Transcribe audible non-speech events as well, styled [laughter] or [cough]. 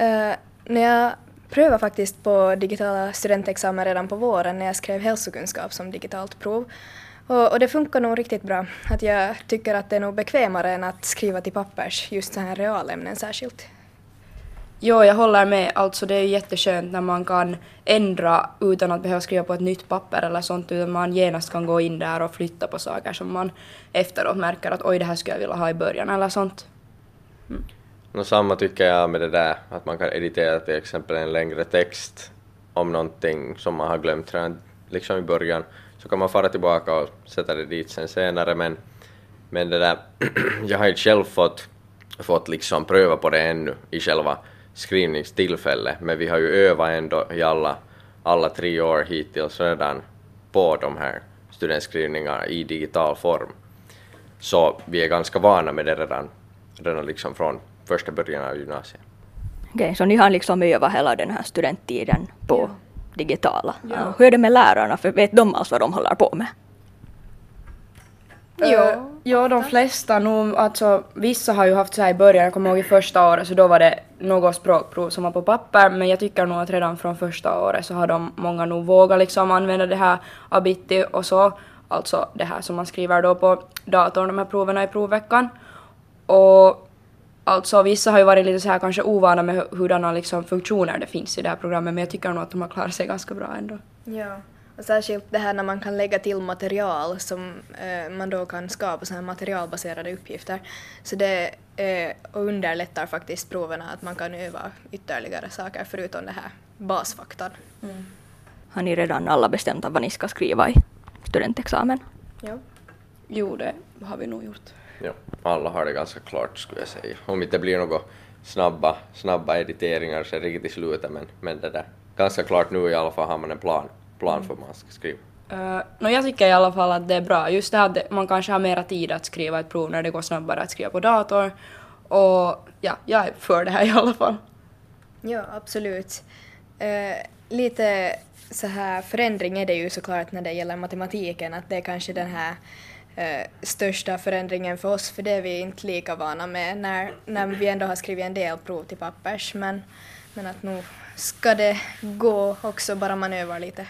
Uh, när jag prövade faktiskt på digitala studentexamen redan på våren när jag skrev hälsokunskap som digitalt prov. Och, och, det funkar nog riktigt bra. Att jag tycker att det är nog bekvämare än att skriva till pappers, just så här realämnen särskilt. Jo, jag håller med. Alltså det är ju jätteskönt när man kan ändra utan att behöva skriva på ett nytt papper eller sånt, utan man genast kan gå in där och flytta på saker som man efteråt märker att oj, det här skulle jag vilja ha i början eller sånt. Mm. No samma tycker jag med det där att man kan editera till exempel en längre text om någonting som man har glömt redan liksom i början så kan man fara tillbaka och sätta det dit sen senare men, men det där [clears throat] jag har inte själv fått, fått liksom pröva på det ännu i själva skrivningstillfället men vi har ju övat ändå i alla, alla tre år hittills redan på de här studentskrivningarna i digital form. Så vi är ganska vana med det redan, redan liksom från första början av gymnasiet. Okej, okay, så ni har liksom övat hela den här studenttiden på ja. digitala. Ja. Hur är det med lärarna, för vet de alls vad de håller på med? Jo, jo, de flesta nog, alltså vissa har ju haft så här i början, jag kommer ihåg i första året så då var det något språkprov som var på papper men jag tycker nog att redan från första året så har de många nog vågat liksom använda det här Abiti och så, alltså det här som man skriver då på datorn, de här proverna i provveckan. Och Alltså vissa har ju varit lite så här kanske ovana med hurdana liksom funktioner det finns i det här programmet men jag tycker nog att de har klarat sig ganska bra ändå. Ja, och särskilt det här när man kan lägga till material som eh, man då kan skapa så här materialbaserade uppgifter. Så det eh, underlättar faktiskt proven att man kan öva ytterligare saker förutom det här basfaktan. Mm. Har ni redan alla bestämt vad ni ska skriva i studentexamen? Ja. Jo, det har vi nog gjort. Ja, alla har det ganska klart skulle jag säga. Om inte det blir några snabba, snabba editeringar så är det riktigt i slutet men, men det där ganska klart nu i alla fall har man en plan, plan för vad man ska skriva. Uh, no, jag tycker i alla fall att det är bra. Just det här att man kanske har mera tid att skriva ett prov när det går snabbare att skriva på dator. Och ja, jag är för det här i alla fall. Ja, absolut. Uh, lite så här förändring är det ju såklart när det gäller matematiken, att det är kanske den här eh, största förändringen för oss, för det är vi inte lika vana med när, när vi ändå har skrivit en del prov till pappers. Men, men att nu ska det gå också, bara man övar lite.